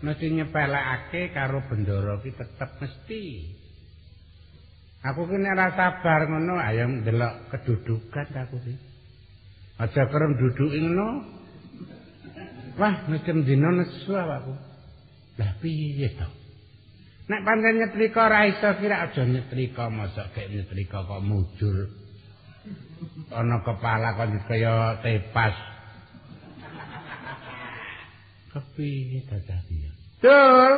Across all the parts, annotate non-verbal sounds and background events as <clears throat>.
Mesti nyepelekake karo bendara ki tetep mesti. Aku ki nek ora sabar ngono ayo ndelok kedudukan aku ki. Aja kerem duduki ngono. Wah, mesti dina nesu aku. Lah piye to? Nek pancen nyetrika ora iso kira aja nyetrika mosok gek nyetrika kok mujur. Ana kepala kok kaya tepas. Kepiye dadi? Dul.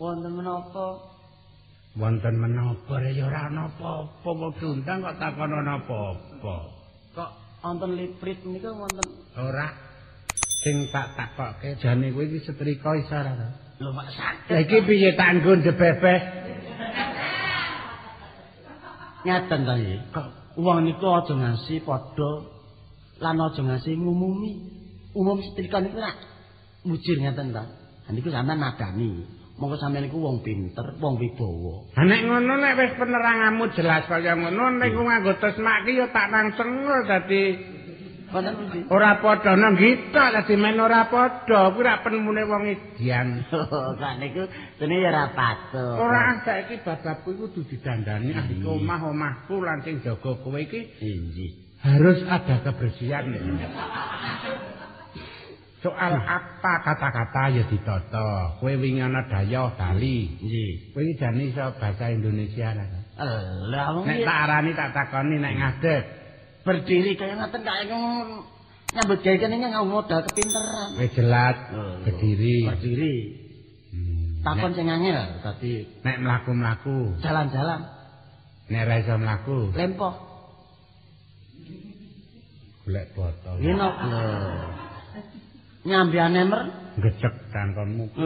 Wonten menapa? Wonten menapa ya ora ana apa-apa kok diundang kok takon ana apa-apa. Kok wonten liprit nika wonten Ora. sing tak takokke jane kowe iki setrika iso ora to? Lho mak sakit. Lah iki piye tak nggo ndebebeh? Ngaten ta iki. Kok wong niku aja ngasi padha lan aja ngasi ngumumi. Umum setrika niku rak mujur ngaten ta. Lah niku sampean nadani. Monggo sampean niku wong pinter, wong wibawa. Ha nek ngono nek wis peneranganmu jelas kaya ngono nek ku nganggo tesmak ki ya tak nang sengul dadi? Ora padha nang kita dadi men ora padha kuwi rak penemune wong edian. <laughs> Kak niku dene ya ora patut. Ora saiki bababku iku kudu didandani ahli omah-omahku lan sing jaga kowe iki Inggih. Harus ada kebersihan. Soal apa kata-kata ya ditata. Kowe wingi ana daya Bali. Nggih. Kowe iki jane iso bahasa Indonesia lah. Lah wong Nek tak arani tak takoni nek ngadeg. berdiri kaya ngaten kaya nyambut gawe kene nganggo modal kepinteran. Wis jelas Oh, berdiri. Berdiri. Hmm. Takon sing angel dadi Nek mlaku-mlaku, jalan-jalan nek ra iso mlaku, lempoh. Golek botol. Ngene lho. Nyambiane mer. Gecek kantongmu. <laughs>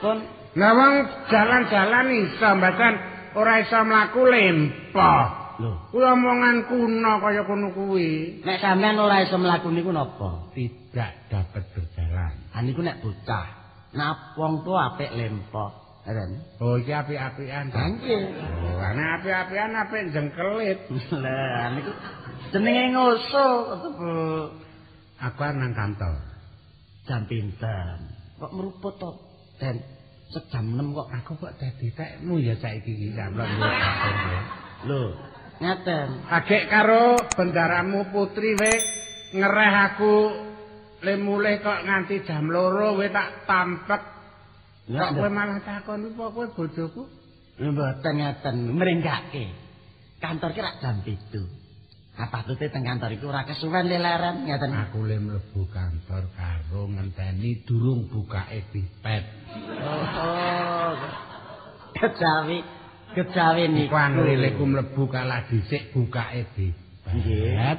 Pun Lah wong jalan-jalan iso mbacan ora iso mlaku lempoh. lho. Kuwi omongan kuno kaya kono kuwi. Nek sampean ora iso mlaku niku napa? Tidak dapat berjalan. Ah niku nek bocah. Nah wong tuwa apik lempoh. Eren. Oh iki apik-apikan. Nggih. Oh, ana apik-apikan apik jengkelit. Lah niku jenenge ngoso Bu. Aku nang kantor. Jam pinten. Kok meruput to? Den sejam 6 kok. Aku kok dadi tekmu ya saiki iki sampeyan ya. Lho, ngaten. Adek karo bendaramu putri we ngereh aku le mulih kok nganti jam loro we tak tampek. Kok kowe malah takon apa kowe bojoku? Mboten ngaten, mringgake. Kantor ki rak jam 7. Apa tute teng kantor iku ora kesuwen leleren ngaten. Aku le mlebu kantor karo ngenteni durung bukake pipet. Oh. Kejawi, kejawi niku. Angreleku mlebu kalah dhisik bukake pipet. Nggih.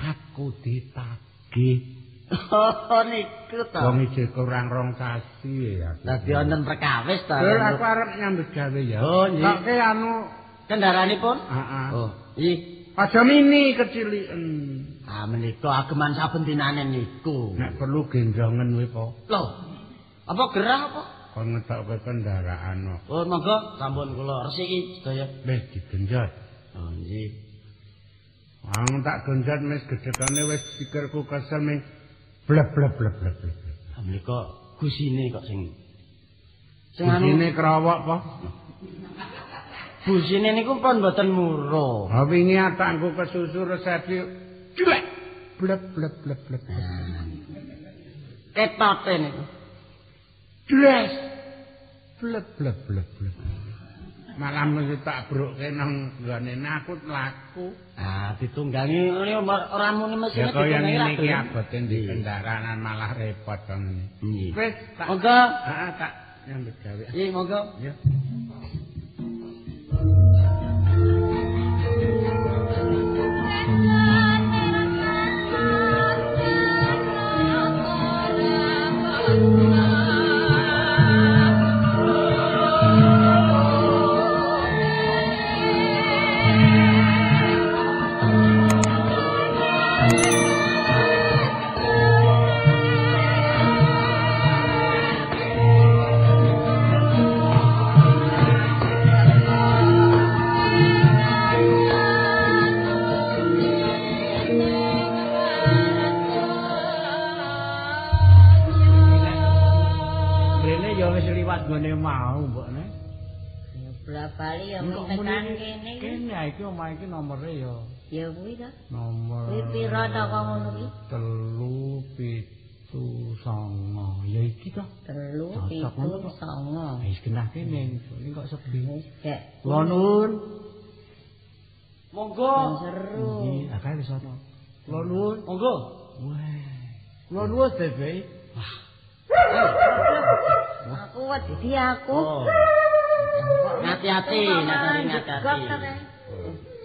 Aku ditagih. Oh niku to. Wong iki kurang rong sasi ya. Dadi wonten perkawis to. Dul aku arep nyambut gawe ya. Oh, nggih. Kok anu Kendaraanipun? Heeh. Oh, nggih. Aja mini keciliken. Ah menika ageman saben dinane niku. Nek perlu gendongen we po. Lho. Apa gerah apa? Kon ngetokke kendaraan kok. Oh, monggo sampun kula resiki sedaya. Wis digenjot. Oh, nggih. Wong tak genjot wis gedhekane wis pikirku kesel ming bleb bleb bleb bleb. bleb. Ah menika gusine kok sing sing anu Ini kerawak po. busine niku pun mboten murah. Ha wingi atakku kesusu resepsi. Cuek. Bleb bleb bleb bleb. Ketote niku. Dres. Bleb bleb bleb bleb. Malah mesti tak brokke nang nggone aku laku. Ah, ditunggangi ini ora muni mesin Ya kaya ngene iki abote di kendaraan malah repot kok ngene. Nggih. Wis tak Monggo. Heeh tak nyambut gawe. Nggih, monggo. Ya. Kene iki. Kene ya, iki iki nomere ya. Ya kuwi ta. Nomor Kuwi pira ta kok ngono kuwi? telu pitu songo. Ya iki. Telu, Cocok pitu, ngono kok. songo. Wis genah kene, ini kok sepi. Wis gek. Kula nuwun. Monggo. Seru. Iki akeh wis ana. Kula nuwun. Monggo. Wah. Kula nuwun Bebe. Aku wedi aku. Oh. Hati-hati, hati-hati, hati-hati.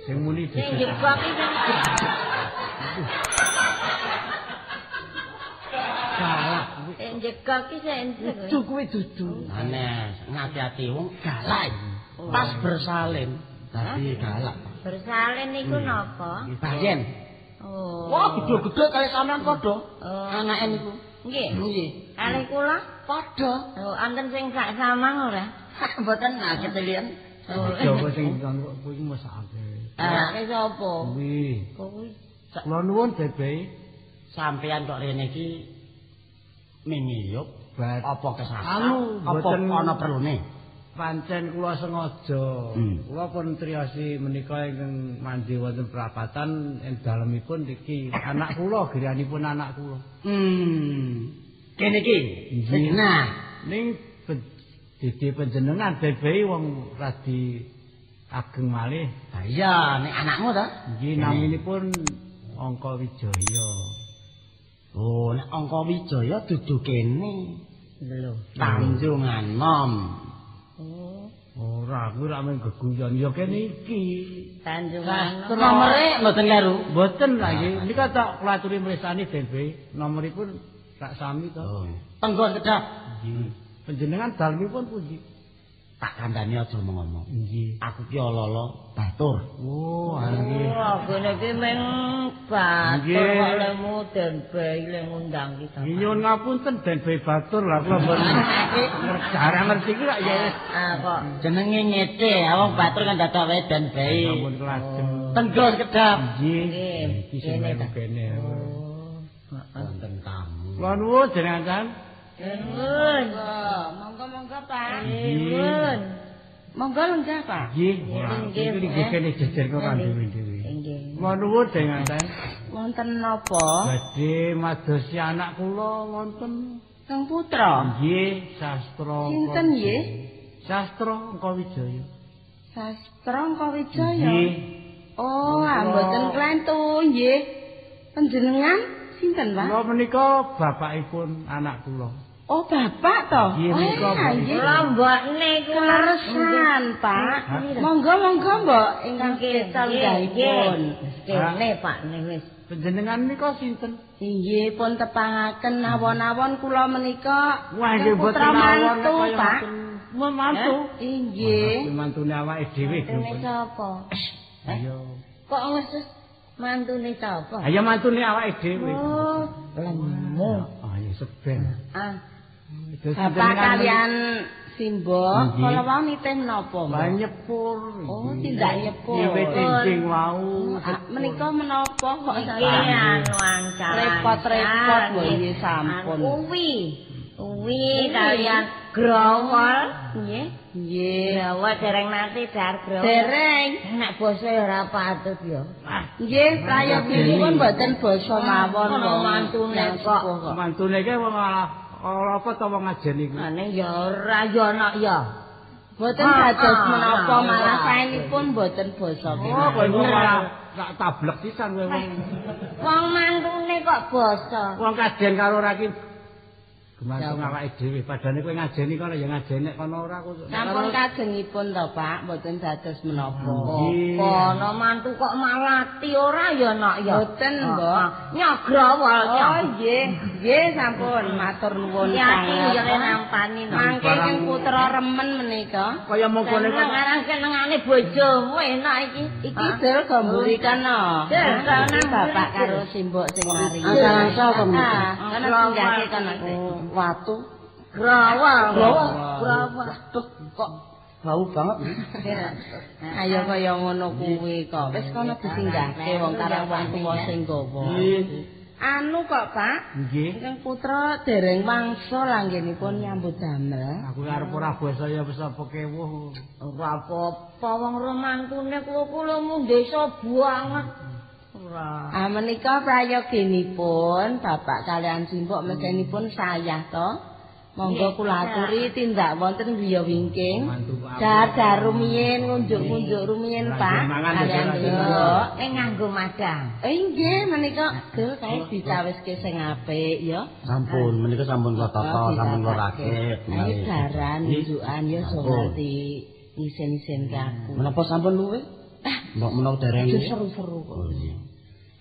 Sing muni Sing jebak Salah. sing jebak iki sing Dudu kuwi dudu. Aneh, hati-hati wong galak. Pas bersalin, tapi galak. bersalin niku napa? Bayen. Oh. Wah, gede-gede kaya sampean padha. Oh. Anake niku. Nggih. Nggih. Kali kula Padha. Oh, anten sing sak samang ora? <laughs> Mboten nah ketelian. Oh. Jawa sing kuwi mesake. Anake sapa? Kuwi. Kuwi. Kula nuwun Bebe. Sampean kok rene iki mingiyup Bat apa kesasar? Anu, apa mboten- ana perlune? pancen kula sengaja. Hmm. Kula pun triyasi menika ingkang mandi wonten perapatan ing dalemipun iki anak kula griyanipun anak kula. Hmm. Kene iki. Nah, Ning didi panjenengan Bebe wong radi ageng malih. Lah iya nek anakmu ta? Nggih naminipun Angka Wijaya. Oh, nek angka Wijaya dudu kene. Lho. Tanjungan Nom. Oh, Ora, kuwi ra men geguyon ya kene iki. Tanjungan. Nomere mboten karo. Mboten lagi, nika tak kula aturi mresani Bebe. Nomoripun tak sami to. Oh. Tenggon kedap. Nggih. Panjenengan dalemipun pundi? Tak kandhani aja ngomong. Nggih. Aku ki ala-ala batur. Oh, nggih. Oh, kene iki meng batur Nggih. lemu den bayi le ngundang kita. Nyuwun ngapunten Den Bayi Batur lah kula mboten <laughs> jarang ngerti ki lak ya wis. Ah kok Jenenge ngete, wong batur kan dadak wae dan bae. Ampun kelajem. Tenggon kedap. Nggih. Nggih. Iki sing Kene. Oh. Wonten tamu. Kula nuwun jenengan. Nuwun. Monggo-monggo, Pak. Nuwun. Monggo lenggah, Pak. Nggih. Nggih, nggih. kene jejer kok kan dewe-dewe. Nggih. Kula nuwun jenengan. Wonten napa? Badhe madosi anak kula wonten. Kang Putra. Nggih, sastra. Sinten nggih? Sastra Angka Wijaya. Sastra Kawijaya. Nggih. Oh, mboten klentu nggih. Panjenengan sinten, Pak? Kula menika bapakipun anak kula. Oh, Bapak to? Nggih, Oh. Lombokne Leresan, Pak. Monggo-monggo, Mbok, ingkang kita lenggahipun. Kene, Pak, wis. Panjenengan menika sinten? Inggih pun tepangaken awon-awon kula menika Wah, nggih putra boten mawon mantu, Pak. Mantu. Inggih. Mantune awake dhewe. Mantune sapa? Ayo. Kok ngeses mantune sapa? Ayo mantune awake dhewe. Oh, lemu. Ayo seben. Ah, Bapak kalian Simbo, Nggih. kala wau nitih menapa? Lah nyepur. Oh, tindak nyepur. Nyewe cincing wau. Ah, menika menapa kok saya anu repot-repot lho nggih sampun. Uwi. Uwi kalian growol. Nggih. Nggih. Growol dereng nate dar growol. Dereng. Nek basa ya ora patut ya. Nggih, prayogipun mboten basa mawon kok. mantune kok. Mantune ki wong ala ora apa ta wong ngajeni kuwi. Ane ya ora ya ana ya. Boten Ah, dados ah, menapa malah ah. saenipun boten basa Oh, kowe kemawon. malah tak tablek pisan kowe wong. Mantune kok basa. Wong kajen karo ora gumantung awake dhewe. Padane kowe ngajeni kono ya ngajeni nek kono ora kok. Sampun kajengipun to, Pak, boten dados menapa. Nggih. Kono mantu kok malati ora ya nak ya. Boten, Mbok. Nyogrowol Oh, nggih. Nggih, sampun matur nuwun Yakin ya nampani no. Mangke putra remen menika. Kaya mongkone kok Ngarang senengane bojomu enak iki. Iki dul gamburikan no. Dul, Bapak karo. Simbok sing mari. Ah, Kana singgahke kana. Watu. Growol. Growol. Growol. Tuh kok bau banget. <laughs> Ayo kaya ngono kuwi kok. Wis kono disinggahke wong karo wong tuwa sing gawa. Nggih. Anu kok, Pak. Nggih. Ingkang putra dereng wangsa langgenipun nyambut damel. Aku arep ora basa ya wis apa kewuh. Ora apa-apa wong romantune kula-kula mung desa banget. Ah menika prayoginipun Bapak kalian Simbok mekenipun sayah to. Monggo kula aturi tindak wonten griya wingking. Dar-dar rumiyin ngunjuk-ngunjuk rumiyin Pak. Kalian Simbok. Ning nganggo madang. Eh nggih menika gel kae dicawiske sing apik ya. Sampun, menika sampun kula tata, sampun kula rakit. Ayo daran nunjukan ya sowarti isen-isen ke aku. Menapa sampun luwe? Mbok menawa dereng. Seru-seru kok.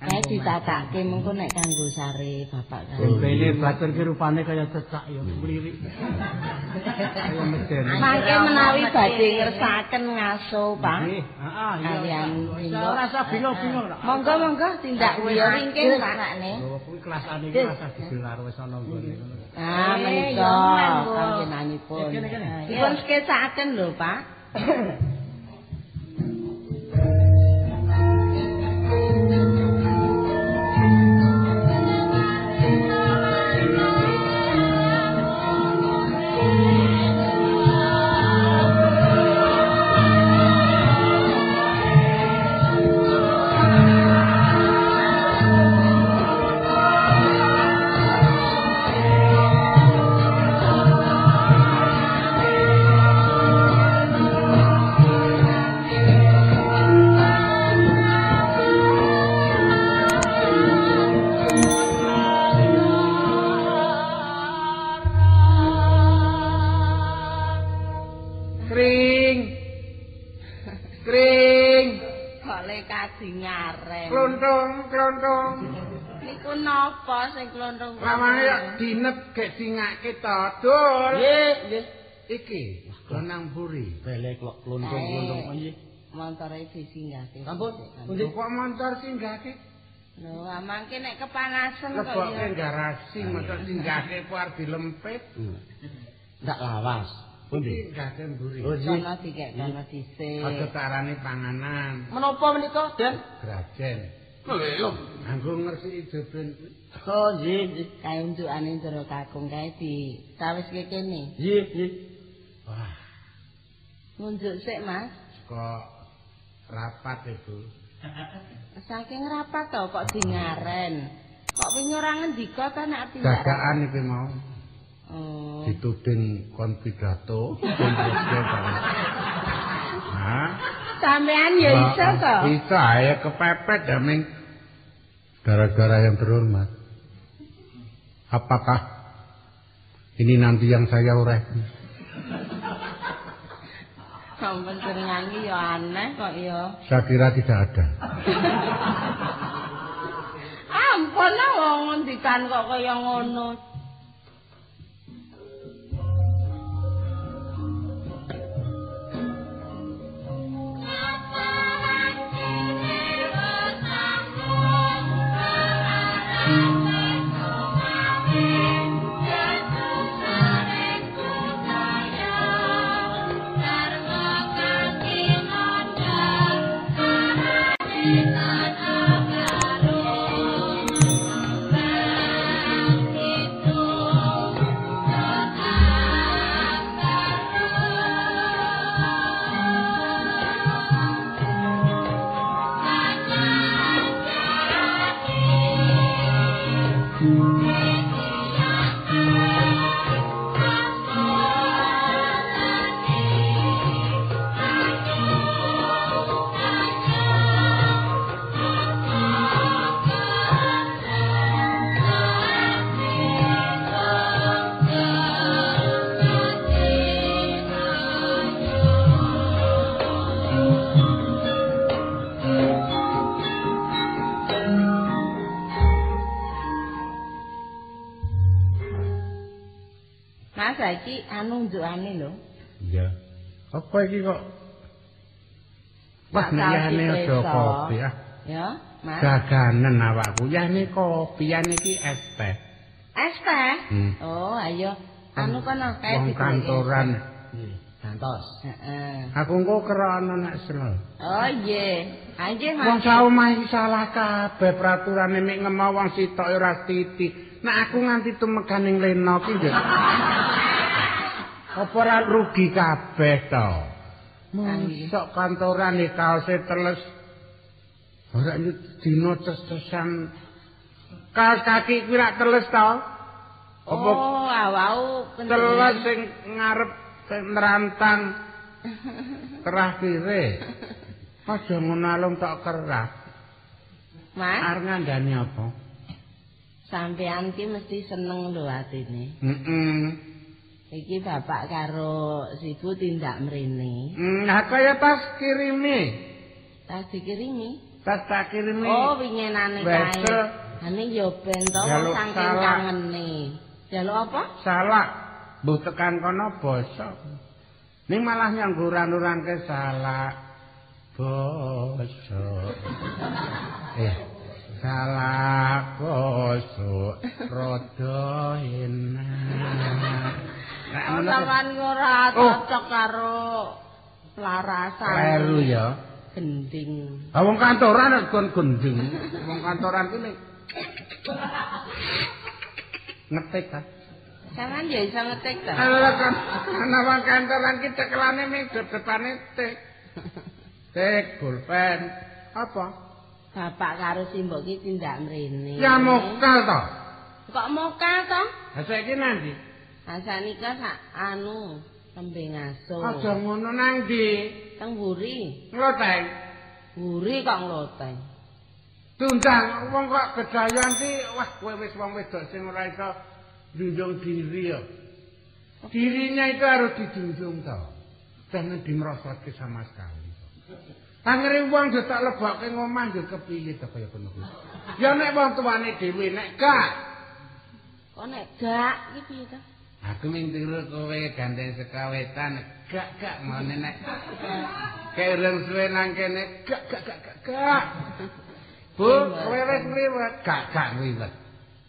Iya. Kae ditatake mengko nek kanggo sare bapak kan. Bene batur ki rupane kaya cecak ya, mlirik. Kaya meden. Mangke menawi badhe ngersakaken ngaso, Pak. Nggih, heeh iya. Kalian Simbok. Ora usah bingung-bingung lah. Monggo monggo tindak griya wingking Pak. Oh, kuwi kelasane iki rasa digelar wis ana nggone ngono. Ah Eh, menika monggo. panjenenganipun. Kene, kene. Dipun sketsaken lho, Pak. <laughs> sing klonthong? Lamane ya dinep gek dingake to, Dul. Nggih, nggih. Iki lonang buri. Belek kok klonthong-klonthong Eh. nggih. Montore disinggahke. Sampun. Kok montor singgahke? Lho, mangke nek kepanasan kok Leboke ya. garasi motor singgahke ku arep dilempit. Ndak lawas. Pundi? Singgahke mburi. Oh, nggih. Sono dikek kono dhisik. Aja tarani panganan. Menapa menika, Den? Grajen. Lho. Anggo ngersiki jeben. Oh, nggih, nggih. Kae untukane jero kakung kae di cawiske kene. Nggih, nggih. Wah, Ngunjuk sik, Mas. kok rapat itu. Saking rapat to kok dingaren. Kok wingi ora ngendika ta nek tindak. Jagaan iki mau Oh. dituding kon pidato. Kumpuske <laughs> bareng. Hah? Sampean ya iso to. Bisa ya kepepet ya Ming. Gara-gara yang terhormat. Apakah ini nanti yang saya urek? Sampun nyanyi ya aneh kok ya. Saya kira tidak ada. <laughs> Ampun lah wong ngendikan kok kaya ngono. Anu unjukane lho. Iya. Apa iki kok? Wah, Tak tahu yane aja kopi ah. Ya, Mas. Gaganen awakku. Yane kopi, yane iki es teh. Es teh? Hmm. Oh, ayo. Anu kono kae Wong es kantoran teh. Gantos. Heeh. Aku engko krana nek selo. Oh nggih Wong Mas. saomah iki salah kabeh praturane mek ngemo wong sitok ora titi. Nek aku nganti tumeganing lena ki nggih. <laughs> Apa ora rugi kabeh to? Mosok kantoran iki kaose teles. Ora nyut dina ces-cesan. Kaos kaki kuwi rak teles to? Apa Oh, awau teles sing ngarep nerantang terakhire. Aja ngono alung tok kerah. Mas, Arep ngandani apa? sampean ki mesti seneng lho atine. Heeh. Iki bapak karo sibu tindak mrene. Nah, kaya tas kirimi. Tas dikirimi. Tas tak kirimi. Oh, winginane kae. Wesel. Ane yo ben to wong Jaluk saking salak. kangene. Jaluk apa? Salah. Mbuh tekan kono basa. Ning malah nyangguran-uranke salah. Basa. eh. Salah basa rada enak. Sampean ora Oh. cocok karo pelarasan. kleru ya. gending. Ah wong kantoran kon gendeng. Wong kantoran ki ning ngetik ta. Sampean ya iso ngetik ta? Ala kan ana wong kantoran ki cekelane ning depane tik. Tik pulpen. Apa? Bapak karo simbok ki tindak mrene. Ya mokal to. Kok mokal to? Ha saiki nanti. Asanika sak anu tembe ngaso. Aja ngono nang ndi? Teng buri. Ngloteng. Buri kok ngloteng. Tundang wong kok gedayan ki wah kowe wis wong wedok sing ora iso njunjung diri ya. Dirinya itu harus dijunjung to. Jangan dimerosotke sama sekali. Tangere wong yo tak lebokke ngomah yo kepiye to kaya ngono kuwi. Ya nek wong tuane dhewe nek gak Kok nek gak iki piye to? Aku ming tiru kowe gandeng sekawetan gak gak ngene nek. Kayak urung suwe nang kene gak gak gak gak gak. Bu, kowe wis ngliwet gak gak ngliwet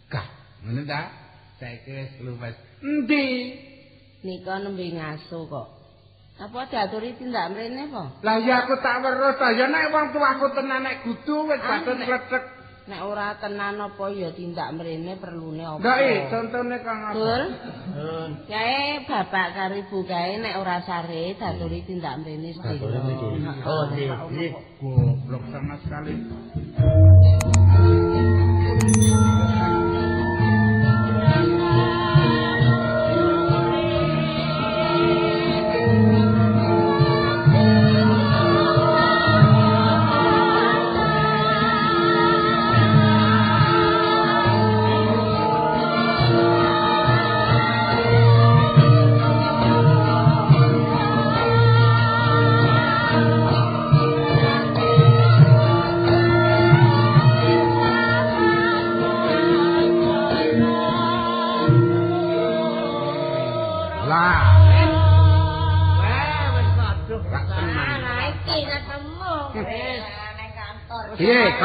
gak ngene ta? Saiki wis luwes. Endi? Nika nembe ngaso kok. Apa diaturi tindak mrene apa? lah ya aku tak weruh ta ya nek wong tuaku tenan nek kudu wis Ah, padha nek- klecek Nek ora tenan apa ya tindak mrene perlune apa? gak eh contone kang apa Betul? Kae bapak karo ibu kae nek ora sare daturi tindak mrene sedina. Oh, nggih. goblok sama sekali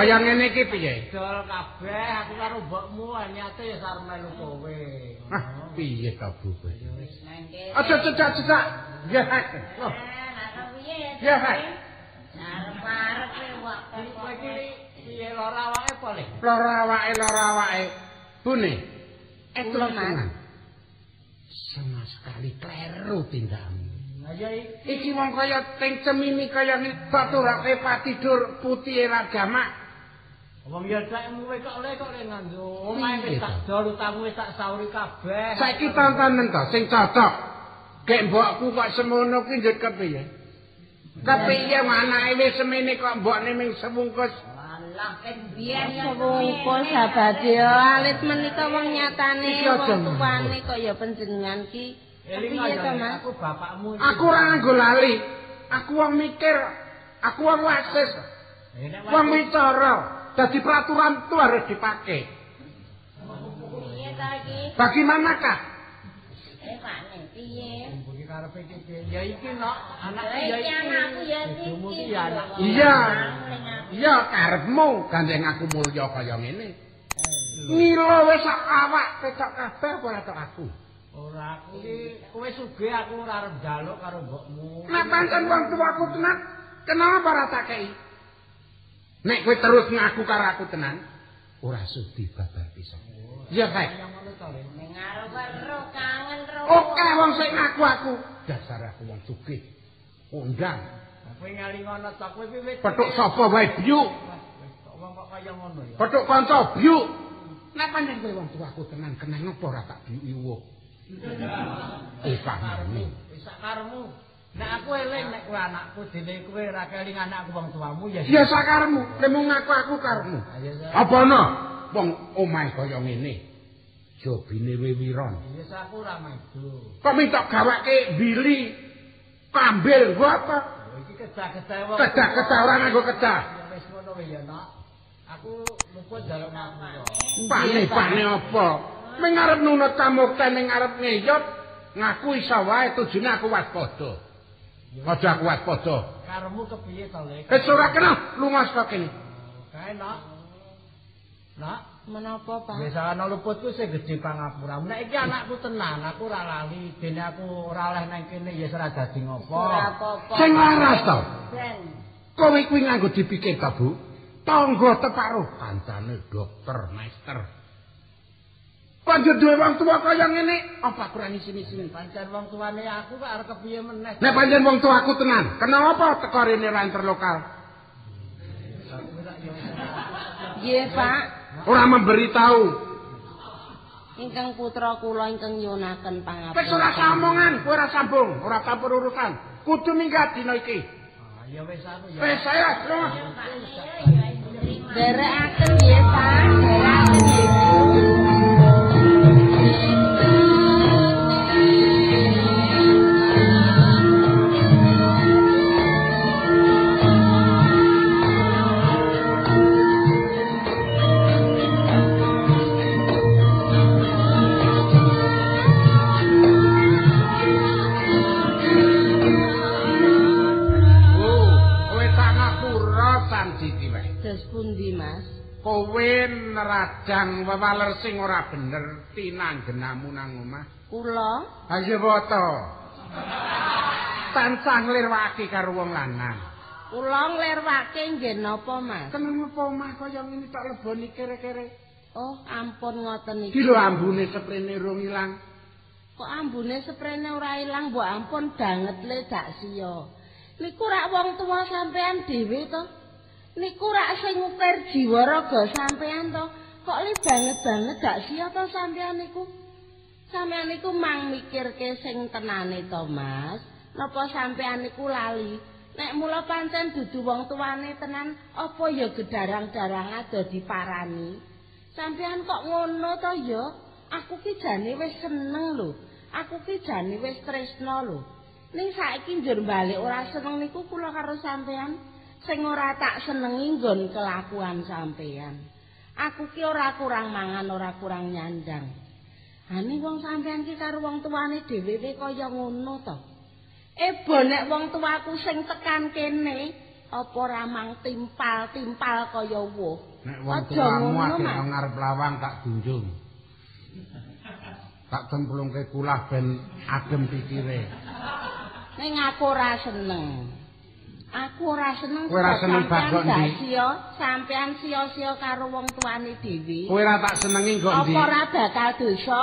kaya ngene iki piye Dol kabeh aku karo mbokmu anyate ya sarep melu kowe. ah piye ta bu kowe Wis nang kene. Aja cecak-cecak. Ya. Nah, nah, piye? Ya, Pak. Arep-arep wak. Kowe iki piye lara awake apa le? Lara awake, lara awake. Bune. Mas. tenang. Sama sekali kleru ya iki wong kaya teng cemini kaya ngene baturake patidur putih era jamak. Wong ya dekmu kowe kok le kok le nganggo omahe wis tak dol utamu wis tak sauri kabeh. Saiki tontonen to sing cocok. Gek mbokku kok semono ki njut kepiye? Kepiye anake wis semene kok mbokne ming sewungkus. Alah, ken biyen ya Wungkul sahabat ya alit menika wong nyatane wong tuane kok ya panjenengan ki. Piye to, Mas? aku bapakmu. Aku ora nganggo lali. Aku wong mikir. Aku wong wasis. Wong bicara. Jadi peraturan itu harus dipakai. piye ta iki? Bagaimanakah? Eh? Ya iki nok, anakku Ya iki. Iya. Iya karepmu gandeng aku mulya kaya ngene. Mila wis sak awak pecok kabeh apa ora tok aku. Ora aku iki kowe sugih aku ora arep njaluk karo mbokmu. Nek pancen wong tuaku tenan, kenapa ora tak kei? Nek kowe terus ngaku karo aku tenan, ora sudi babar pisan. Iya, Pak. Ning arep ro kangen ro. Oke wong sing ngaku aku. Dasar aku wong sugih. Undang. Kowe ngali ngono to kowe wiwit. Petuk sapa wae biuk. Wong kok kaya ngono ya. Petuk kanca biuk. Nek pancen kowe wong tuaku tenan, kenang apa ora tak biuki wong. <laughs> Eh, pahami. Wis sak karemu. Nek aku eling nek kowe anakku dene kowe ora kelingan anakku wong tuamu ya. Ya sakarmu, nek mung ngaku aku karmu. Sa. Apa ana? Wong omahe kaya ngene. Jobine wiwiron. Ya aku ora maju. Kok minta gawake bili kambil gua apa? Iki kedah-kedah wong. Kedah-kedah ora nganggo kedah. Wis ngono ya, Nak. Aku luput jaluk ngaku yo. Pane-pane apa? Ming arep nunut kamukte ning arep ngeyot ngaku iso wae tujune aku waspada. Aja aku waspada. Karemu kepiye to, Lek? Wis ora kena lunga saka kene. Kae, Nak. Nak, Menapa, Pak? biasa ana luputku sing gedhe pangapura. Nek iki anakku tenan, aku ora lali. Dene aku ora oleh nang kene ya ora dadi ngopo. Ora apa-apa. Sing laras to. Ben. Kowe kuwi nganggo dipikir ta, Bu? Tangga teparuh kancane dokter, master. Panjur duwe wong tuwa kaya ngene, apa kurang isi-isi? Pancen wong tuane aku kok arep kepiye meneh. Nek panjen wong tuaku tenan, kenapa teko rene ra interlokal? Nggih, Pak. Ora memberitahu. Ingkang putra kula ingkang nyunaken Wis pangapura. ora samongan, kowe ora sambung, ora campur urusan. Kudu minggat dina iki. Ah, Ya wis aku ya. Wis saya. Derekaken nggih, Pak. Pundi, Mas? Kowe nerajang wewaler sing ora bener tinanggenamu nang omah. Kula Ayo foto. Tansah nglirwaki karo wong lanang. kula nglirwake nggih napa, Mas? Kenapa apa omah kaya ngene tak leboni kere-kere? Oh, ampun ngoten Iki lho ambune seprene rung ilang. Kok ambune sprene ora ilang, mbok ampun banget le dak sia. Niku rak wong tuwa sampean dhewe to. Niku rak sing ngukir jiwa raga sampean to. Kok le banget banget dak sia to sampean niku. Sampean niku mang mikirke sing tenane to, Mas. Napa sampean niku lali? Nek mula pancen dudu wong tuane tenan, apa ya gedarang-darang ada diparani? Sampean kok ngono to ya? Aku ki jane wis seneng lho. Aku ki jane wis tresno lho. Ning saiki njur balik ora seneng niku kula karo sampean. Sing ora tak senengi nggon kelakuan sampean. Aku ki ora kurang mangan, ora kurang nyandang. Ani wong sampean ki karo wong tuane dhewe kaya ngono to. Ebo nek wong tuaku sing tekan kene, apa ora mang timpal-timpal kaya woh. Nek wong tuamu ngono, ngarep lawang tak junjung. Tak cemplungke kulah ben adem pikire. Ning aku ora seneng. Aku ora seneng Kowe ora seneng bakok ndi? sampean sia-sia karo wong tuane dhewe. Kowe ora tak senengi kok ndi? Apa ora bakal dosa?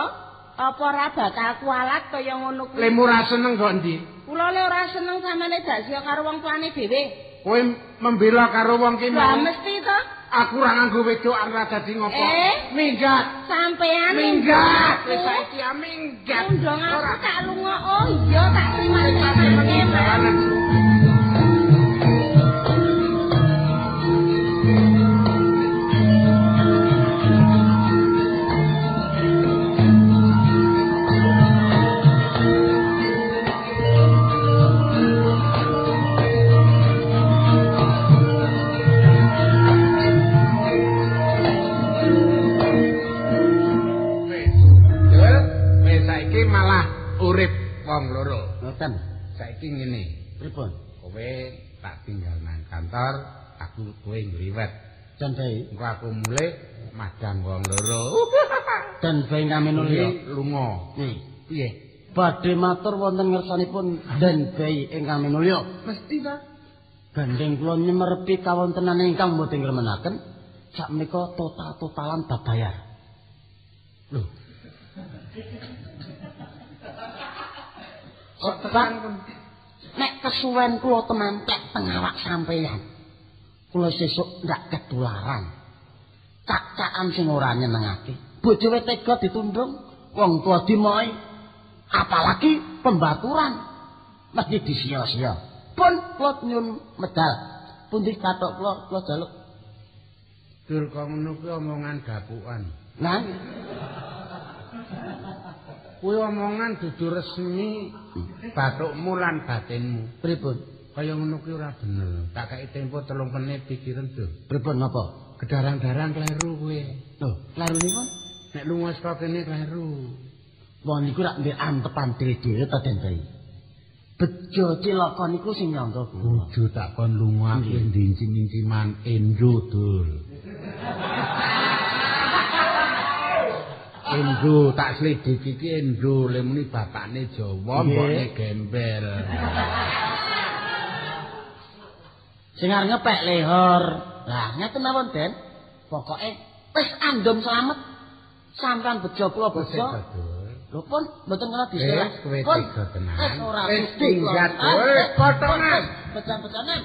Apa ora bakal kualat kaya ngono kuwi? Lemu ora seneng kok ndi? Kula le ora seneng sampeyan gak sia karo wong tuane dhewe. Kowe membela karo wong ki Lah mau. mesti to Aku ora nganggo wedokan ora dadi ngopo. Eh? Minggat. sampeyan Minggat. Wis aku. saiki ya minggat. Undang aku tak lunga. Oh iya tak terima wong loro. Ngoten. Saiki ngene. Pripun? Kowe tak tinggal nang kantor, aku kowe ngliwet. Dan bae. Engko aku mulai madang wong loro. <laughs> Dan bae ngamen Nuli lunga. Nih. Piye? Badhe matur wonten ngersanipun Den Bayi ingkang minulya. Mesti ta? Gandeng kula nyemerepi kawontenan ingkang boten ngremenaken sakmenika total-totalan babayar. Lho. Kok tekan Nek kesuwen kula temantek teng awak sampeyan. Kula sesuk ndak ketularan. Cak-cakan sing ora nyenengake. Bojowe tega ditundung, wong tua dimoi. Apalagi pembaturan. Mesti disia-sia. Pun kula nyun medal. Pundi kathok kula kula jaluk. dur kok ngono kuwi omongan gapukan. Nah, Kuwi omongan dudu resmi batukmu lan batinmu. pripun? Kaya ngono kuwi ora bener. Tak kei tempo telung menit pikiran dur. Pripun napa? Gedarang-darang kleru kuwi. Lho, larunipun Nek lunga saka kene kleru. Wong niku rak ndek antepan dhewe ta Den Bayi. Bejo cilaka niku sing nyangka kula. Bojo tak kon lunga kuwi ndincim-inciman endo dul. <laughs> Endo tak selidiki iki endo lemuni bapakne Jawa, mbokne gembel. Sing arep ngepek lehor. Lah, ngeten mawon, Den. Pokoke wis andum slamet. Sampeyan bejo kula Wis bejo. Lho pun mboten kena diselah. Wis kowe Pun, tega tenan. Wis ora Wis. Dul. Ah, Potongan. Becan-becanan.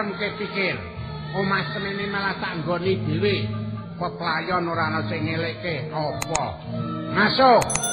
Ngeremke pikir. Omah semene malah tak nggoni dhewe. Peplayon ora ana sing ngelekke apa. Masuk.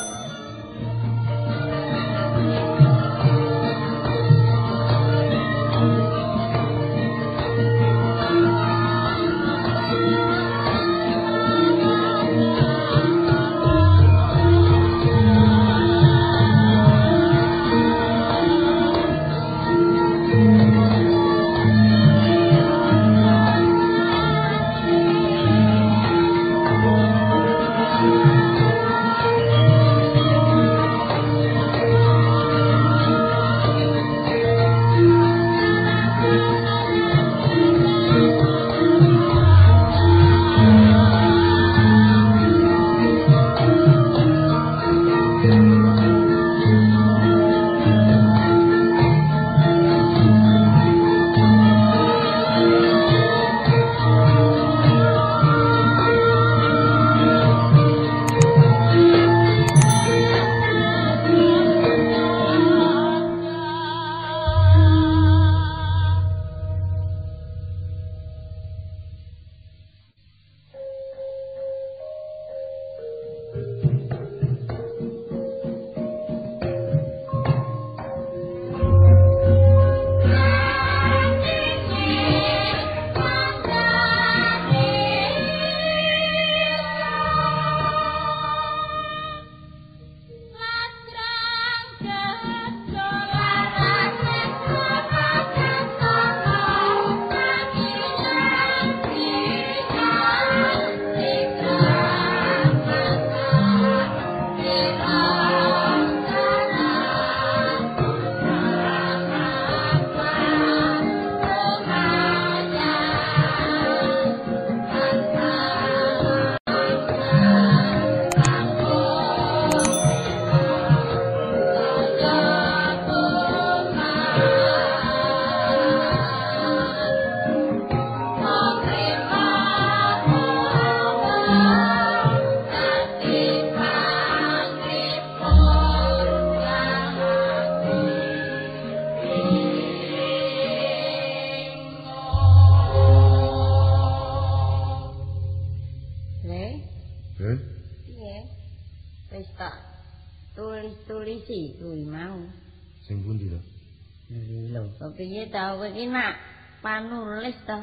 Ta kowe iki nak panulis to?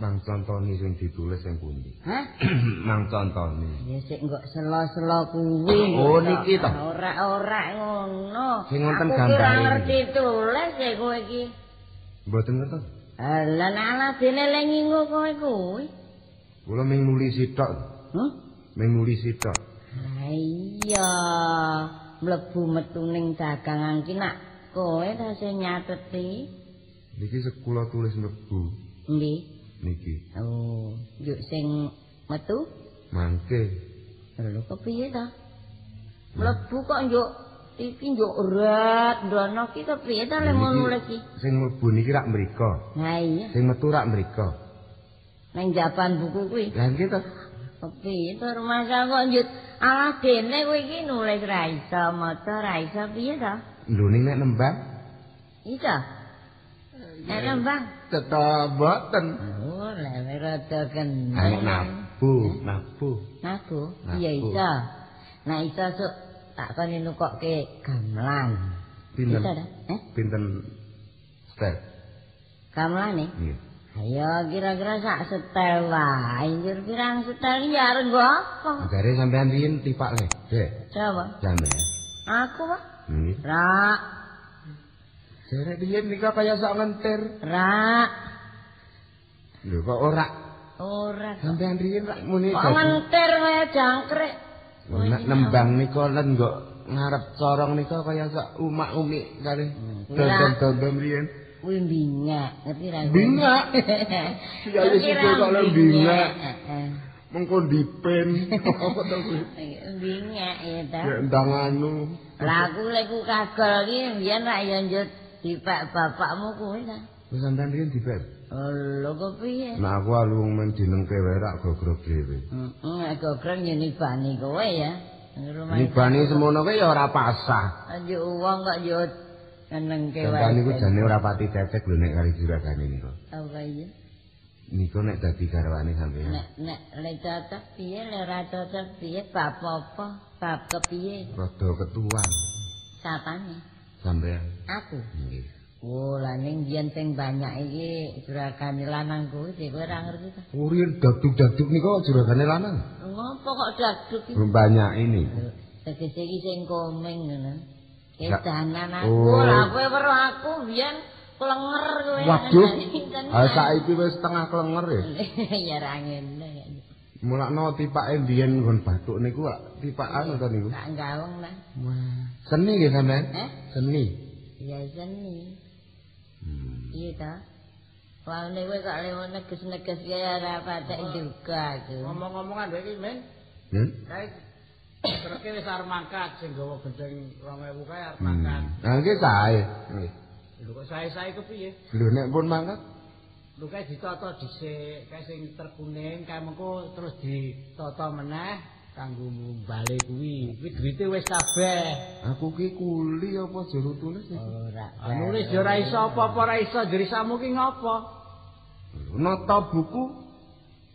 Mang contoni sing ditulis sing pundi? Hah? <clears throat> Mang contoni. Ya sik enggak selo-selo kuwi. Oh, niki to? Ora-ora ngono. Sing wonten ora gambare ngerti tulis ya kowe iki. Mboten ngertos. Lah ala dene le ngingu kowe kuwi. Kula ming nuli sitok. Hah? Ming nuli sitok. Ha iya, mlebu metu ning dagangan ki nak kowe ta sing nyateti? Niki sekula tulis mlebu. Nggih. Niki. Oh, yuk sing metu? Mangke. Lho kepiye ta? Mlebu kok njuk iki njuk urat ndono ki kepiye ta le ngono iki? Sing mlebu niki rak mriko. Ha iya, Sing metu rak mriko. nang japan buku kuwi. Lah nggih to. Kepiye to rumasa kok njut alah dene kowe iki nulis ra iso maca ra iso piye to? Lho ning nek nembang Iso. Nek nembang. tetep boten. Oh, lewe rada kenal. Ayo nabu, nabu. Naku. iya iso. Nah iso sok tak koni nukokke gamelan. Pinten? Eh? Pinten step? Gamelan nih? Nggih. Ayo kira-kira sak setel wae. Njur pirang setel iki arep nggo apa? Jare sampean riyen tipak ledek. Coba. Sampean. Aku Pak. Nggih. Ra, Jare riyen nika kaya sak ngentir. ra. Lho kok ora Ora kok. sampean riyen rak muni Kok dadi. mentir kaya jangkrik. Nek nembang nika lan kok ngarep corong nika kaya sak umak-umik kali. Dondom-dondom riyen. Kuwi bingak, ngerti ra? Bingak? Ya wis iku kok lho bingak. Mengko dipen. <laughs> Apa to kuwi? Bingak ya ta. Ya ndang anu. Lah aku lek ku kagol iki mbiyen ra ya njut dipek bapakmu kuwi ta. Wis sampean riyen dipen. Oh, lho kepiye? Nah aku alung men jenengke wae rak gogrok dhewe. Heeh, gogreng yo nibani kowe ya. Nibani semono kuwi ya ora pasah. Anjuk wong kok yo ngenengke wae. Sampeyan niku jane ora pati cecek lho nek kali juragane niku. Apa iya? Niku nek dadi garwane sampeyan. Nek nek lek cocok piye lek ora cocok piye bab apa? Bab kepiye? Rada ketuan Sapane? Sampeyan. Aku. Nggih. Oh, lah ning biyen sing banyak iki juragane lanang kuwi sik kowe ora ngerti ta. Urien daduk-daduk niku juragane lanang. Ngopo kok daduk iki? Banyak ini. Tegese iki sing komeng ngono. Ya. Edanan aku, Oh. lah kowe weruh aku biyen klenger kowe. Waduh. <laughs> Tenan. Ah saiki wis setengah klenger ya. <laughs> ya ra ngene. Mulakno tipake mbiyen nggon batuk niku lak tipakan to niku. Tak gaweng lah. Wah, seni nggih sampean? Eh? Seni. Ya seni. Hmm. Iya ta. Wah, nek kowe kok lewat neges-neges kaya ora patek juga aku. Ngomong-ngomongan wae iki, Men. Hmm? Kae treke wis arep mangkat sing gawa gendeng 2000 kae arep Hmm. mangkat. Nah, nggih sae. Nggih. Lho kok sae-sae kepiye? Lho nek pun mangkat Lho kae ditata dhisik, kae sing terkuning, kae mengko terus ditata meneh kanggo bali kuwi. Kuwi duwite wis kabeh. aku ki kuli apa jero tulis iki? Ora. Ah, Nulis ya ora iso apa-apa ora iso jerisamu ki ngopo? Nata buku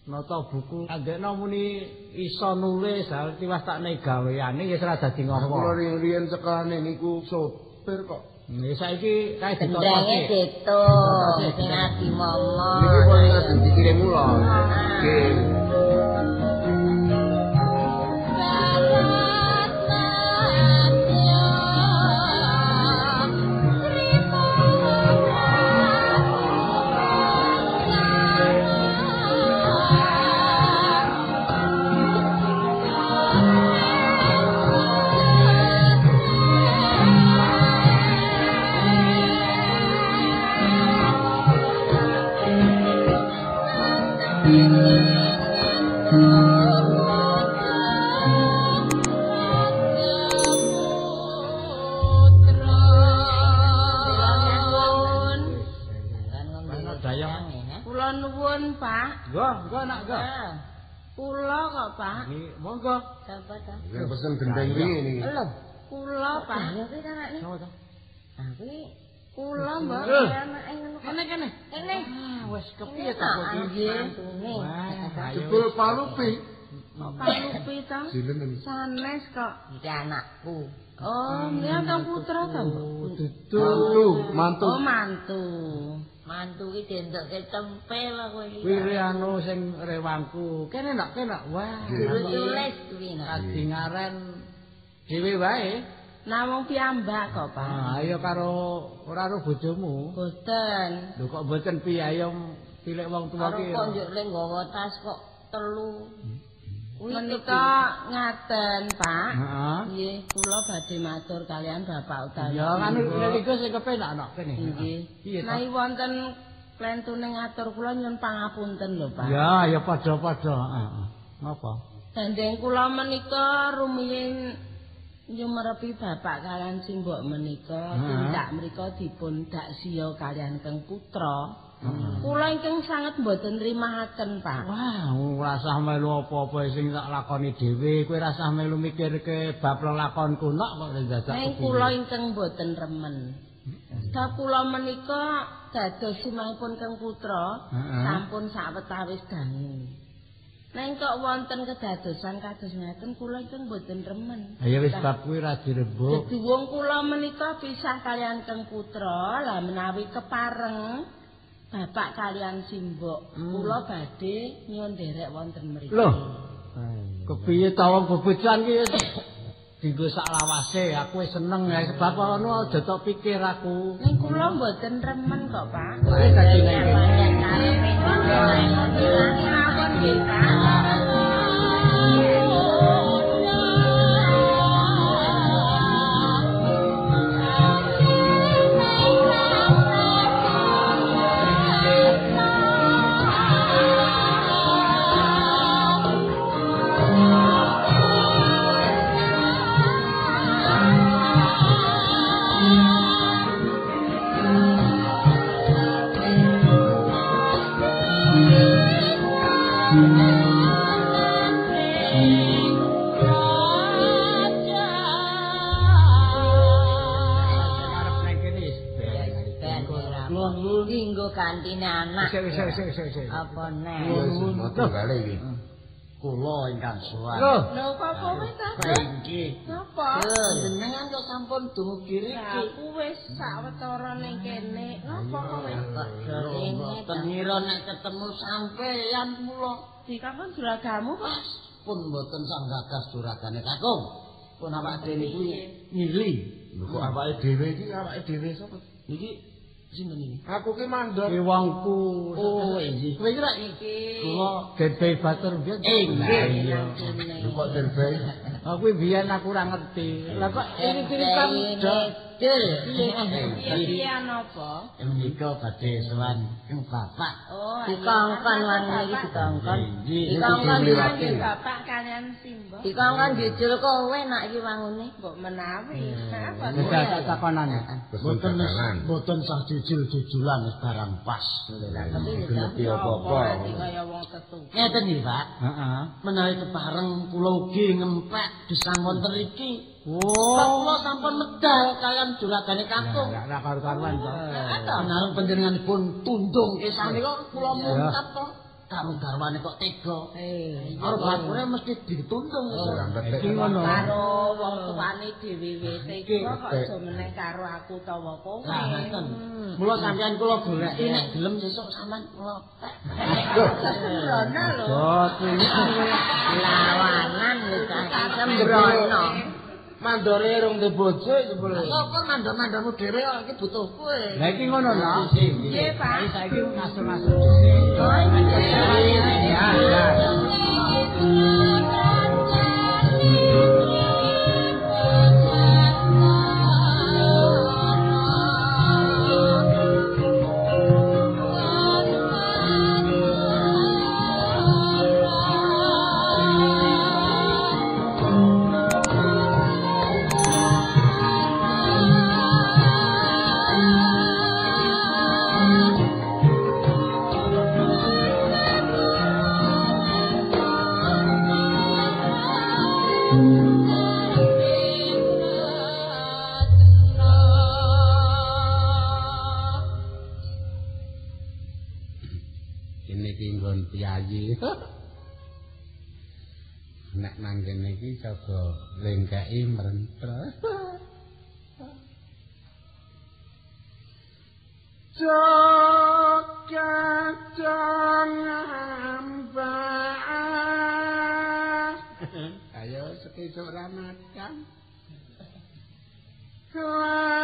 Nata buku anggekno muni iso nulis, hal tiwas tak gaweane ya ora dadi Kula ngopo. riyen sekane niku sopir kok. Saiki kae gitu. Sing ati momong. pun ngajeng dikirim kula. Nggih. Pak. Nggo, nggo nak nggo. Ah, Kula kok, Pak. Nggih, monggo. Sapa ta? Sing pesen gendeng iki niki. Lho, kula, Pak. Ya kuwi kan iki. Sapa to? Ah, kuwi kula, Mbak. Eh. Anake ngono. Kene kene. Kene. Ah, wis kepiye Piye ta kok iki? Nggih. Wah. Jebul palupi. Palupi ta? Sanes kok. Iki anakku. Oh, dia ta putra ta, Mbak? Mantu, mantu. Oh, mantu. Mantu ki dendokke tempel kowe iki. Kuwi anu sing rewangku. Kene nak kene. Wah. Guru tulis kuwi nak. Kadingaren dhewe wae. Namung piyambak kok, Pak. Ah, ayo karo ora karo bojomu. Boten. Lho kok mboten piye ayo pilih wong tuwa Karo ki. kok njuk ning nggawa tas kok telu. Menika ngaten, Pak. Heeh. Nggih, kula badhe matur kalian Bapak utawi. Ya kan niku sing kepenak nok kene. Nggih. Menawi wonten klentune ngatur kula nyuwun pangapunten lho, Pak. Ya, ya padha-padha, heeh. Napa? Dandeng kula menika rumiyin nyumerepi bapak kalian simbok menika tindak menika dipun dak siya kalian keng putra. Heeh. Kula ingkang sanget mboten nrimahaken, Pak. Wah, rasah melu apa-apa sing tak lakoni dhewe, kowe rasah melu mikirke bab lelakonku nok kok dadak. Neng kula ingkang mboten remen. Sebab kula menika dados simahipun keng putra sampun sawetawis dangu. Neng kok wonten kedadosan kados ngeten kula ingkang mboten remen. Ya wis bab kuwi ra dirembuk. Dadi wong kula menika pisah kalian keng putra, lah menawi kepareng bapak kalian simbok, kula badhe nyuwun derek wonten mriki. Loh. Kepiye ta wong bebojan ki? Dinggo sak lawase aku wis seneng ya sebab ono aja tok pikir aku. Ning kula mboten remen kok, Pak. Kowe dadi ning Napa nggih, Wis wis wis wis wis. Apa neh? Motor balik iki. Kula ingkang sowan. Loh, Lho kok kowe ta? Nggih. Napa? Jenengan kok sampun dumugi Ya, riki. aku wis sawetara ning kene. Napa kowe? Mboten ngira nek ketemu sampeyan kula Dikakon juragamu, Pak? pun mboten sanggagas duragane Kakung. Pun awak dhewe niku ngili. Lho kok awake dhewe iki awake dhewe sapa? Niki sinten iki? Aku ki mandor. ki wongku. Oh, iki. Kowe kira Iki. Kula gede batur biyen. Eh, iya. Kok derbae? <laughs> Aku biyen aku ora ngerti. Lah kok ini Iki napa? Menika badhe sowan ing bapak. Oh, Dikongkon warna iki dikongkon. Nggih. Dikongkon Iki bapak kalian simbok. Dikongkon jujul kowe nak iki wangune. Mbok menawi. Napa? Wis tak takonan. Boten Kesenjangan. boten sah jujul-jujulan wis barang pas. Ngerti apa-apa. Iki kaya wong tetu. Ngeten iki, Pak. Heeh. Menawi kepareng kula ugi ngempek gesang wonten iki. Oh. Kula sampun medal kalian juragane kakung. Ora ora karu-karuan to. Menawi panjenenganipun tundung kesane kok kula mungkap to. Karo garwane kok tega. Eh, Karo bakure mesti ditundung. Iki ngono. karo wong tuane dhewe wis iki kok aja meneh karo aku utawa kowe. Lah ngoten. Mula sampeyan kula goleki nek gelem sesuk sampean kula Sembrono lho. Lawanan wis iki sembrono. Mandore rong de bojo jebul. Kok kok mandor-mandormu dhewe kok iki butuh kowe. Lah iki ngono lho. Nggih, Pak. Saiki dhisik. Oh, iya. Piyayi. <laughs> Nek nang kene iki coba lengkeki mrentre. <laughs> Joget ambak. <laughs> Ayo sekejap Ramadan. Lama.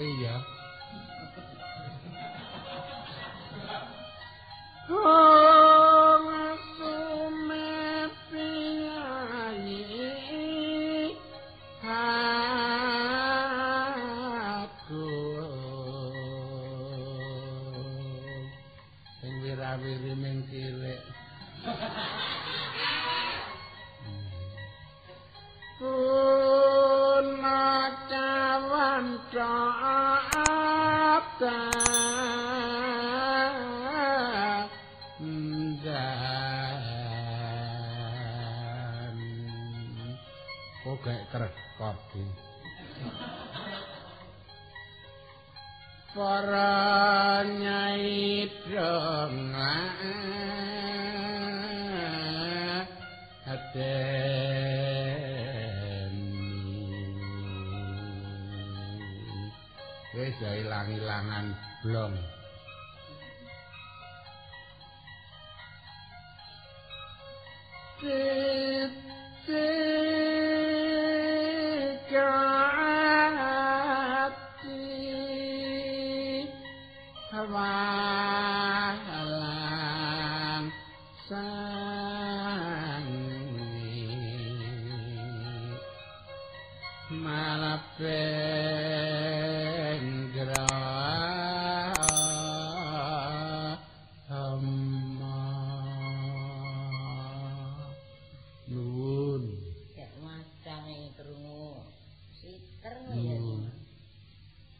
可以呀。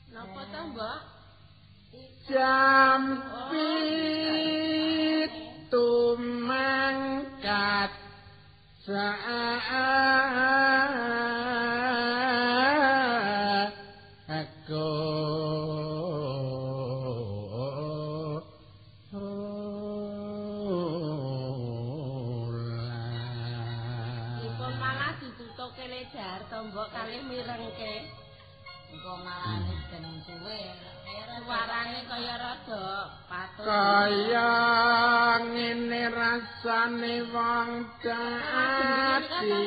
Napa ta, Mbak? Jam pitu mangkat saat ane wong cengati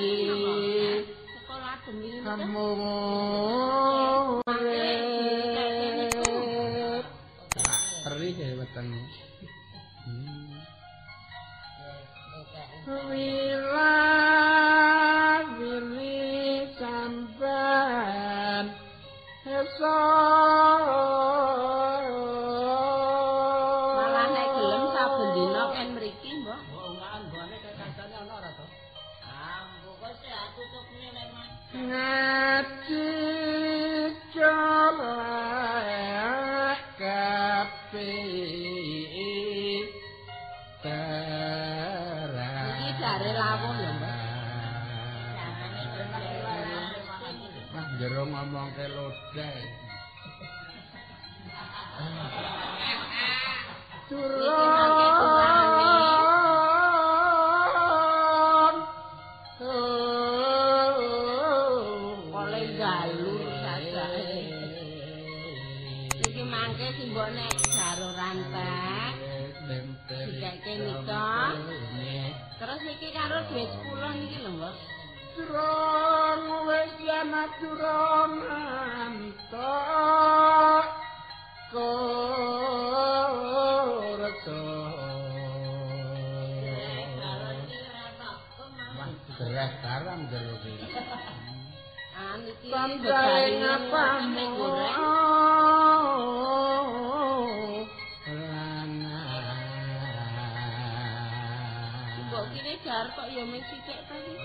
sekolah demi niki karo duit kula niki lho, Mbak. Durung wis ana durung antuk. Koreto. Gerah karam jero iki. <laughs> Ah niki pamrene pamrene. ya mung sithik ta iki.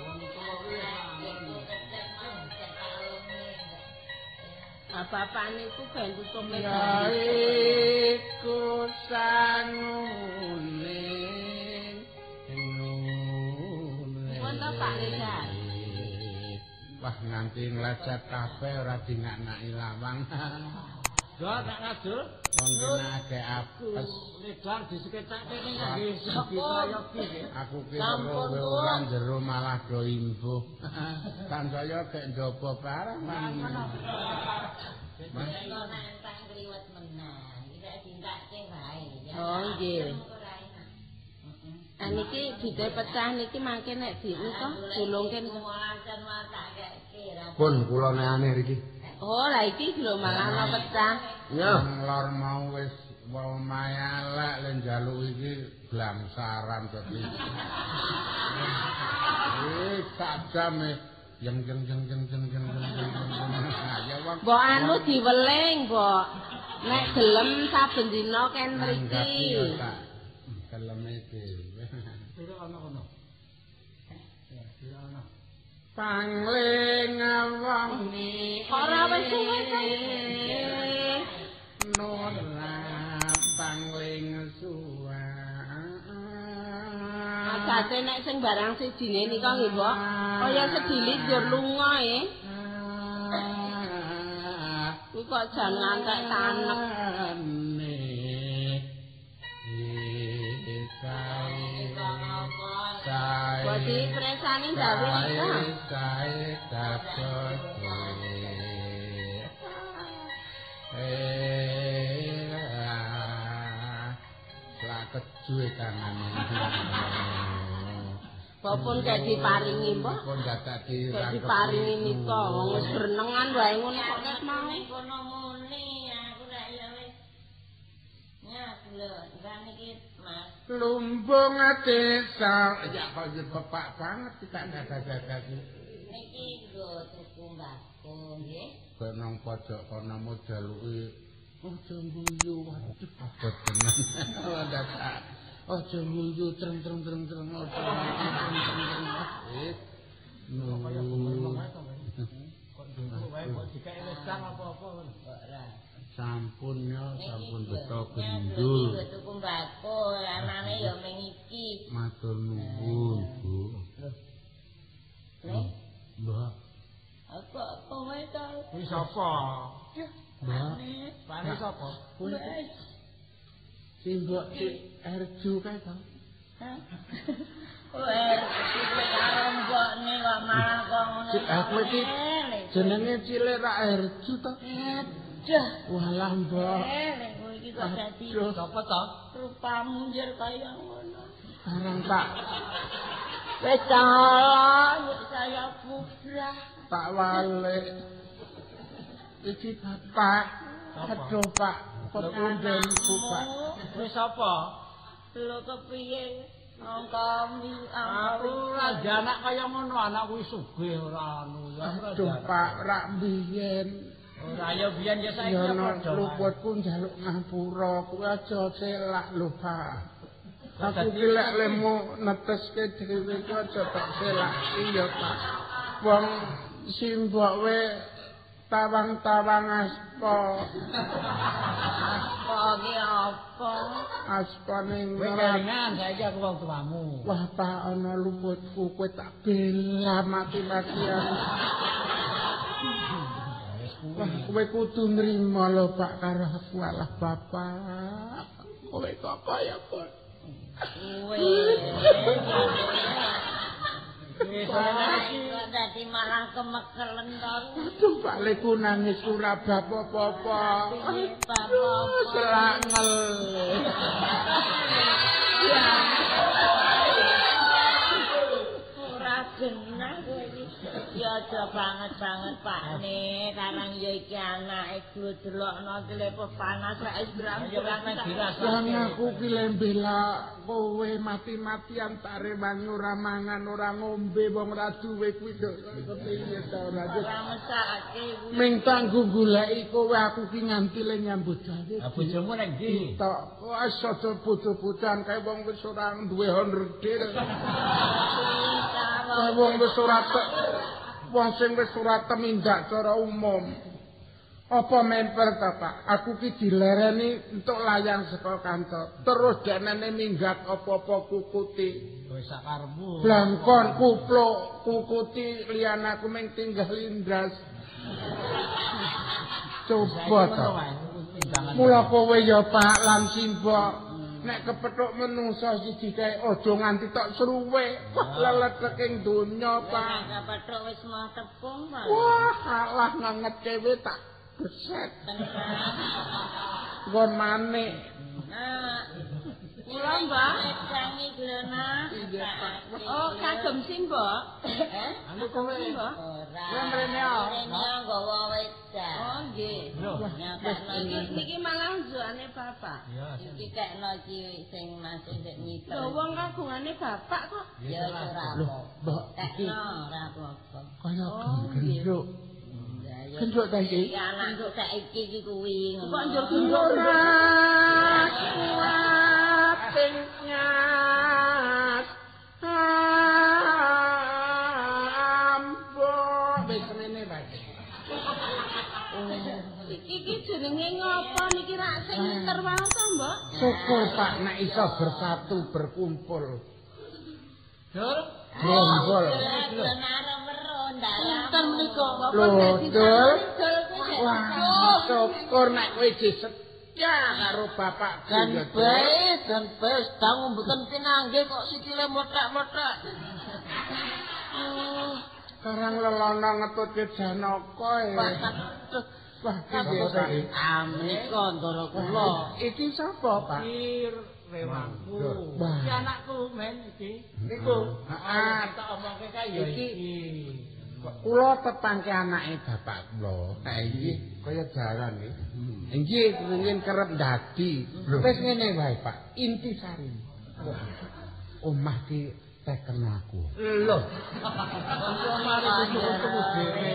Bapak niku ben tutup meja. Iku sanune. Wah nganti nglecet kabeh ora dinaknaki lawang. <laughs> Yo tak kadul. Wong dene akeh apes. Ledar diseketake ning ngge sapa yo ki. Aku ki ora jero malah do info. <laughs> Kan saya gek ndopo barang man. Mas kok nantang riwet menang. Iki tak tindak ke bae. Oh nggih. Ani ah, pecah niki mangke nek diuto gulungke mulacan watak gek kira. Pun kula neane riki. Oh, lah iki lho malah mangan pecah. Yo. Lor mau wis wong mayalek le njaluk iki blangsaran dadi. Eh, sajam e jeng jeng jeng jeng jeng yang yang yang anu diweling, Mbok. Nek gelem saben dina kan mriki. Pangling wong ni. Ora wis suwe kan. Nora pangling suwa. Agate nek sing barang sijine nika nggih, Mbok. Kaya sedilit jur lunga e. Kuwi kok jan ngantek tanek. nanging gawe duwe tangan Bapun dadi paringi, Mbok. Bapun dadak dadi paringi nika wong wis renengan wae ngono kok nek mau. Kono muni aku ra ya wis. Ya, lho, lumbung desa ya kok yo bapak banget kita dadak-dadak niki lho tuku mbako nggih. Kok pojok kono mojaluki aja guyu waduh. Abot tenan dadak aja guyu treng treng treng treng aja guyu, treng treng treng eh nunggu Kok dulu wae kok dikake ledang apa-apa. Sampun ya sampun beto gendul lho tuku mbako anane ya ming iki. Matur nuwun Bu. Nek Mbak aku kowe to? Kuwi sapa? Mbak Pane sapa? kuwi si Mbak si Erju kae to? <laughs> Kowe iki karo mbokne kok malah kok ngono. Cik, aku iki jenenge cilik ra Erju to Aduh. walah Mbak Eh, kowe iki kok dadi Sapa to? rupamu njur kaya ngono. barang tak Wis wis saya bubrah. tak wale iki bapak aduh Pak pepunden Bu Pak Kuwi sapa? Lho kepiye? Angkami, Aku ora anak kaya ngono, anak kuwi sugih ora anu ya. aduh. Pak rak biyen Ora ya biyen ya saiki Ya ya ana padha. wae. luputku njaluk ngapura kuwi aja celak lho Pak. Aku ki lek lemu neteske dhewe ku aja tak celak iya Pak. Wong simbok we tawang-tawang aspa. apa ki apa? Aspa ning kelingan saiki aku wong tuamu. Wah Pak ana luputku kowe tak bela mati-matian. <laughs> Wah kowe kudu nrimo lho Pak karo aku alah Bapak. Kowe kok kaya kok Kowe. Wis Kok dadi malah kemekelen to. Aduh, Pak Leku nangis ora bab apa-apa. Bapak. Selangel. Ora. Ya aja banget-banget Pak. Ne, karang ya iki anake glodlokno telepon panas sak isbram-isbram Yang aku ki lembela kowe mati-matian tak rewangi ora mangan ora ngombe wong ra duwe kuwi kepiye ta ora ora. Ming tanggung goleki kowe aku ki nganti le nyambut gawe. Bojomu nek ndi? Tok wis aja bojo-bojan kae wong wis ora duwe honredil. <laughs> Kae wong wis ora wong sing wis ora temindak cara umum. Apa memper ta, Pak? Aku ki dilereni entuk layang saka kantor. Terus denene minggat apa-apa kukuti. Wis sakarepmu. Blangkon kupluk kukuti liyan aku ming tinggal lindas. Coba ta. Mula kowe ya Pak lan simbok nek kepethuk menungsa siji kae aja nganti tok seruwe. Wah lelet ing donya, Pak. Pak Patrok wis mau tepung, Pak. Wah, alah nanget kewe tak beset. Nggon manik. Nah, Kula, Mbak. Iya, Pak. Oh, kagem simbok. Eh? Anu kowe. Ora. Mrene, oh. Mrene nggawa wedan. Oh, nggih. Lho. Niki iki. niki malah unjukane bapak. Ya, Iki kekno iki sing masih sik nyiter. Lho wong kagungane bapak kok. Ya ora Loh, apa. Mbak, iki Kekno ora apa-apa. kaya Oh, gendruk. Ya, ya. Gendruk ta iki? Iki anakku saiki iki kuwi. ngono. Kok njur gendruk? Ora kuating nyat. Ampun. Wis rene wae. Iki iki jenenge ngopo niki rak sing nyiter wae to, Mbok? Syukur Pak nek iso bersatu berkumpul. Dur. Gombol. Glona ora weruh ndalah. Pinten menika? Loh, Dul. Wah. Wah, syukur nek kowe isih setia karo bapakku. Dan ya, baik, dan baik, sedang mboten pinanggih kok sikile motak-motak. Karang lelono ngetutke Janaka e. Wah, piye saiki? Amenika ndara kula. Iki sapa, Pak? Ir rewangku. Iki anakku men iki. Niku. Ah, tak omongke kae ya Iki. Kula tetangke anake bapak kula. Iki kaya jalan iki. Nggih, kenging kerep dadi. Wis ngene wae, Pak. Intisari. Omah ki teken aku. Lho. Kudu dhewe.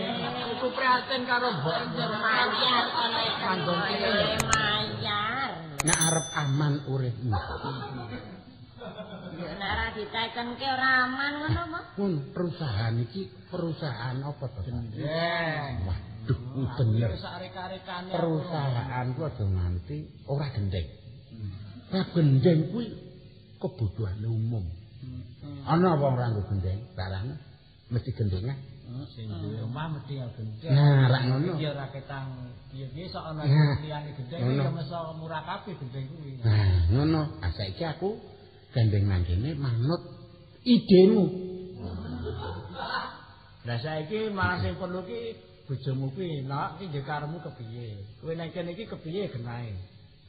Prihatin karo mbok Mayar ana Kanggo mayar. Nek arep aman uripmu. Yo nek ora ditekenke ora aman ngono apa? Pun perusahaan iki perusahaan apa to? Gendeng. Waduh, bener. Arek-arekane Perusahaanku aja nganti ora gendeng. Nah, gendeng kuwi kebutuhan umum. Ana wong ora nggo gendeng, barang mesti gendengan. sing duwe omah mesti ya gendeng. Nah, rak ngono. Iki ora ketang piye-piye sok ana liyane gendeng ya meso murah kabeh gendeng kuwi. Nah, ngono. Ah saiki aku gandeng nang kene manut idemu. Lah saiki malah sing perlu ki bojomu kuwi nak ki njuk karemu kepiye? Kowe nek kene iki kepiye genahe?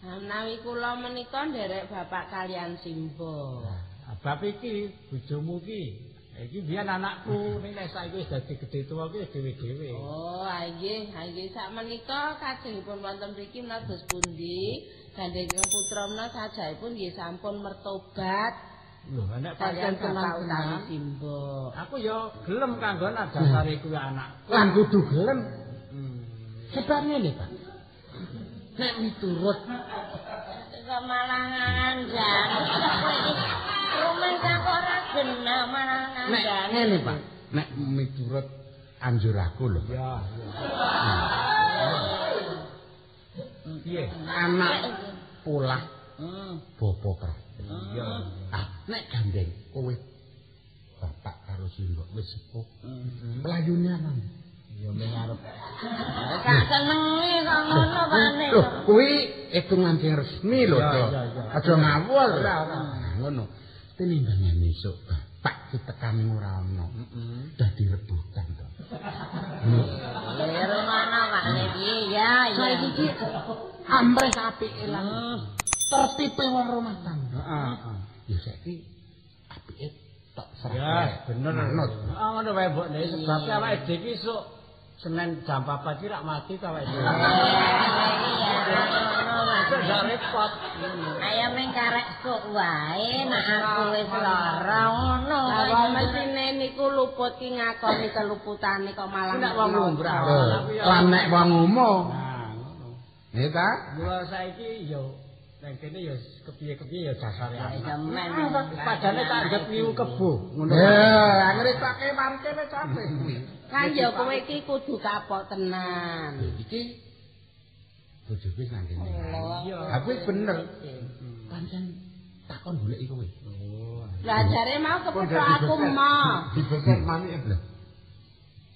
Menawi kula menika nderek bapak kalian Simbo. Nah, bab iki bojomu ki iki biyen anakku ning nek saiki wis dadi gedhe tuwa ki dhewe-dhewe. Oh, ah, nggih, ah, nggih sak menika kajengipun wonten mriki menados pundi? Gandeng putra menika sajaipun nggih sampun mertobat. Lho, nek pancen tenang utawi tenan. Simbo. Aku ya gelem kanggo dasare kuwi anakku. Lan kudu gelem. Hmm. Sebab ngene, Pak. Nek miturut Kok malah ngandang. Rumah kok ora genah malah nek ngene, Pak. Nek miturut anjur aku lho. Ya, Piye? Anak polah bapa keras. Ya. Ah, nek gandeng kowe bapak karo simbok wis sepuh. Melayune aman. Ya mung arep Gak senenge kok ngono pane. Loh, kuwi hitungan sing resmi lho, to. Aja ngawur. Ngono. Tinimbangan esuk bapak ditekani ora ono. Dadi rebutan to. Ya rumana pane piye ya ya. Saiki iki amres apike lan tertipe wong rumah tangga. Heeh, heeh. Ya saiki apike tok Ya, serah. bener. Manut. Ah ngono wae mbok nek sebab awake dhewe esuk Senin jam 4 iki rak mati ta. Esuk gak repot. Ayo meng karek sok wae nek aku wis lara ngono. Lah wong mesine niku luput ki ngakoni keluputane kok malah Nek wong lumrah. Lan nek wong umum. Nah, ngono. Nggih ta? Mula saiki yo nang kene yo kepiye-kepiye dasare Ya aku. demen. Padane tak anggap niku kebo. Ngono. Ya, ngritake warte wis apik kuwi. kan ya kowe iki kudu kapok tenan. Iki bojoku wis nang kene. Iya. Aku wis bener. Pancen takon golek iku kowe. Lah jare mau kepethuk aku mah. Dibesek manik lho.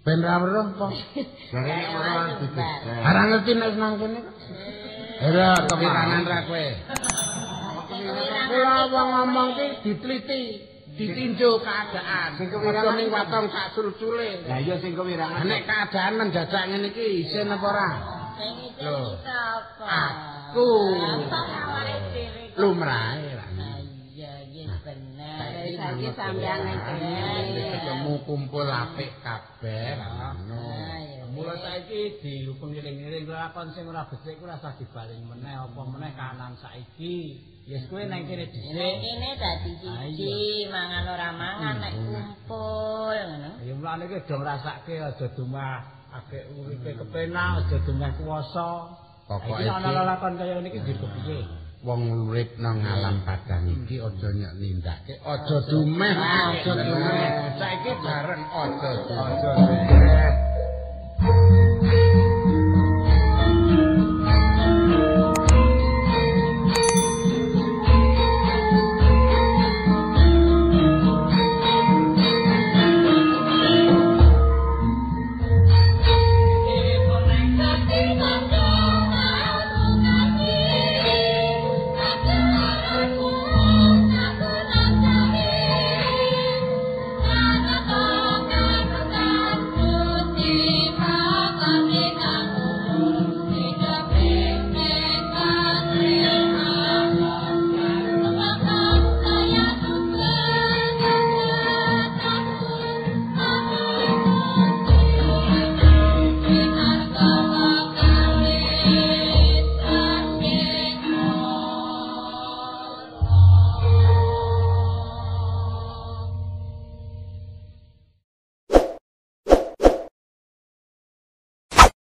Ben ra weruh apa? Jare nek. Ora ngerti nek nang kene kok. Ora kepitanan ra kowe. Kula wong ngomong ki diteliti, ditinjau keadaan. Sing kewirangan ning watong sak sul-sule. Lah iya sing kewirangan. Nek keadaan mendadak ngene iki isin apa ora? Iki apa? Aku lumrahe lah. Iya, iya bener. Saiki sampeyan nek ketemu kumpul apik kabeh. Mula saiki dihukum ngiring-ngiring lakon sing ora becik ku rasa dibaling meneh apa meneh kanan saiki. Yes kowe nang kene Nek dhisik. kene dadi siji, mangan ora mangan nek kumpul ngono. Ya mulane iki do ngrasake aja dumah akeh uripe kepenak, aja dumah kuwasa. Pokoke Iki ana lakon kaya ngene iki dihukum piye? Wong urip nang alam padang iki aja nyek nindake, aja dumeh, aja dumeh. Saiki bareng aja dumeh.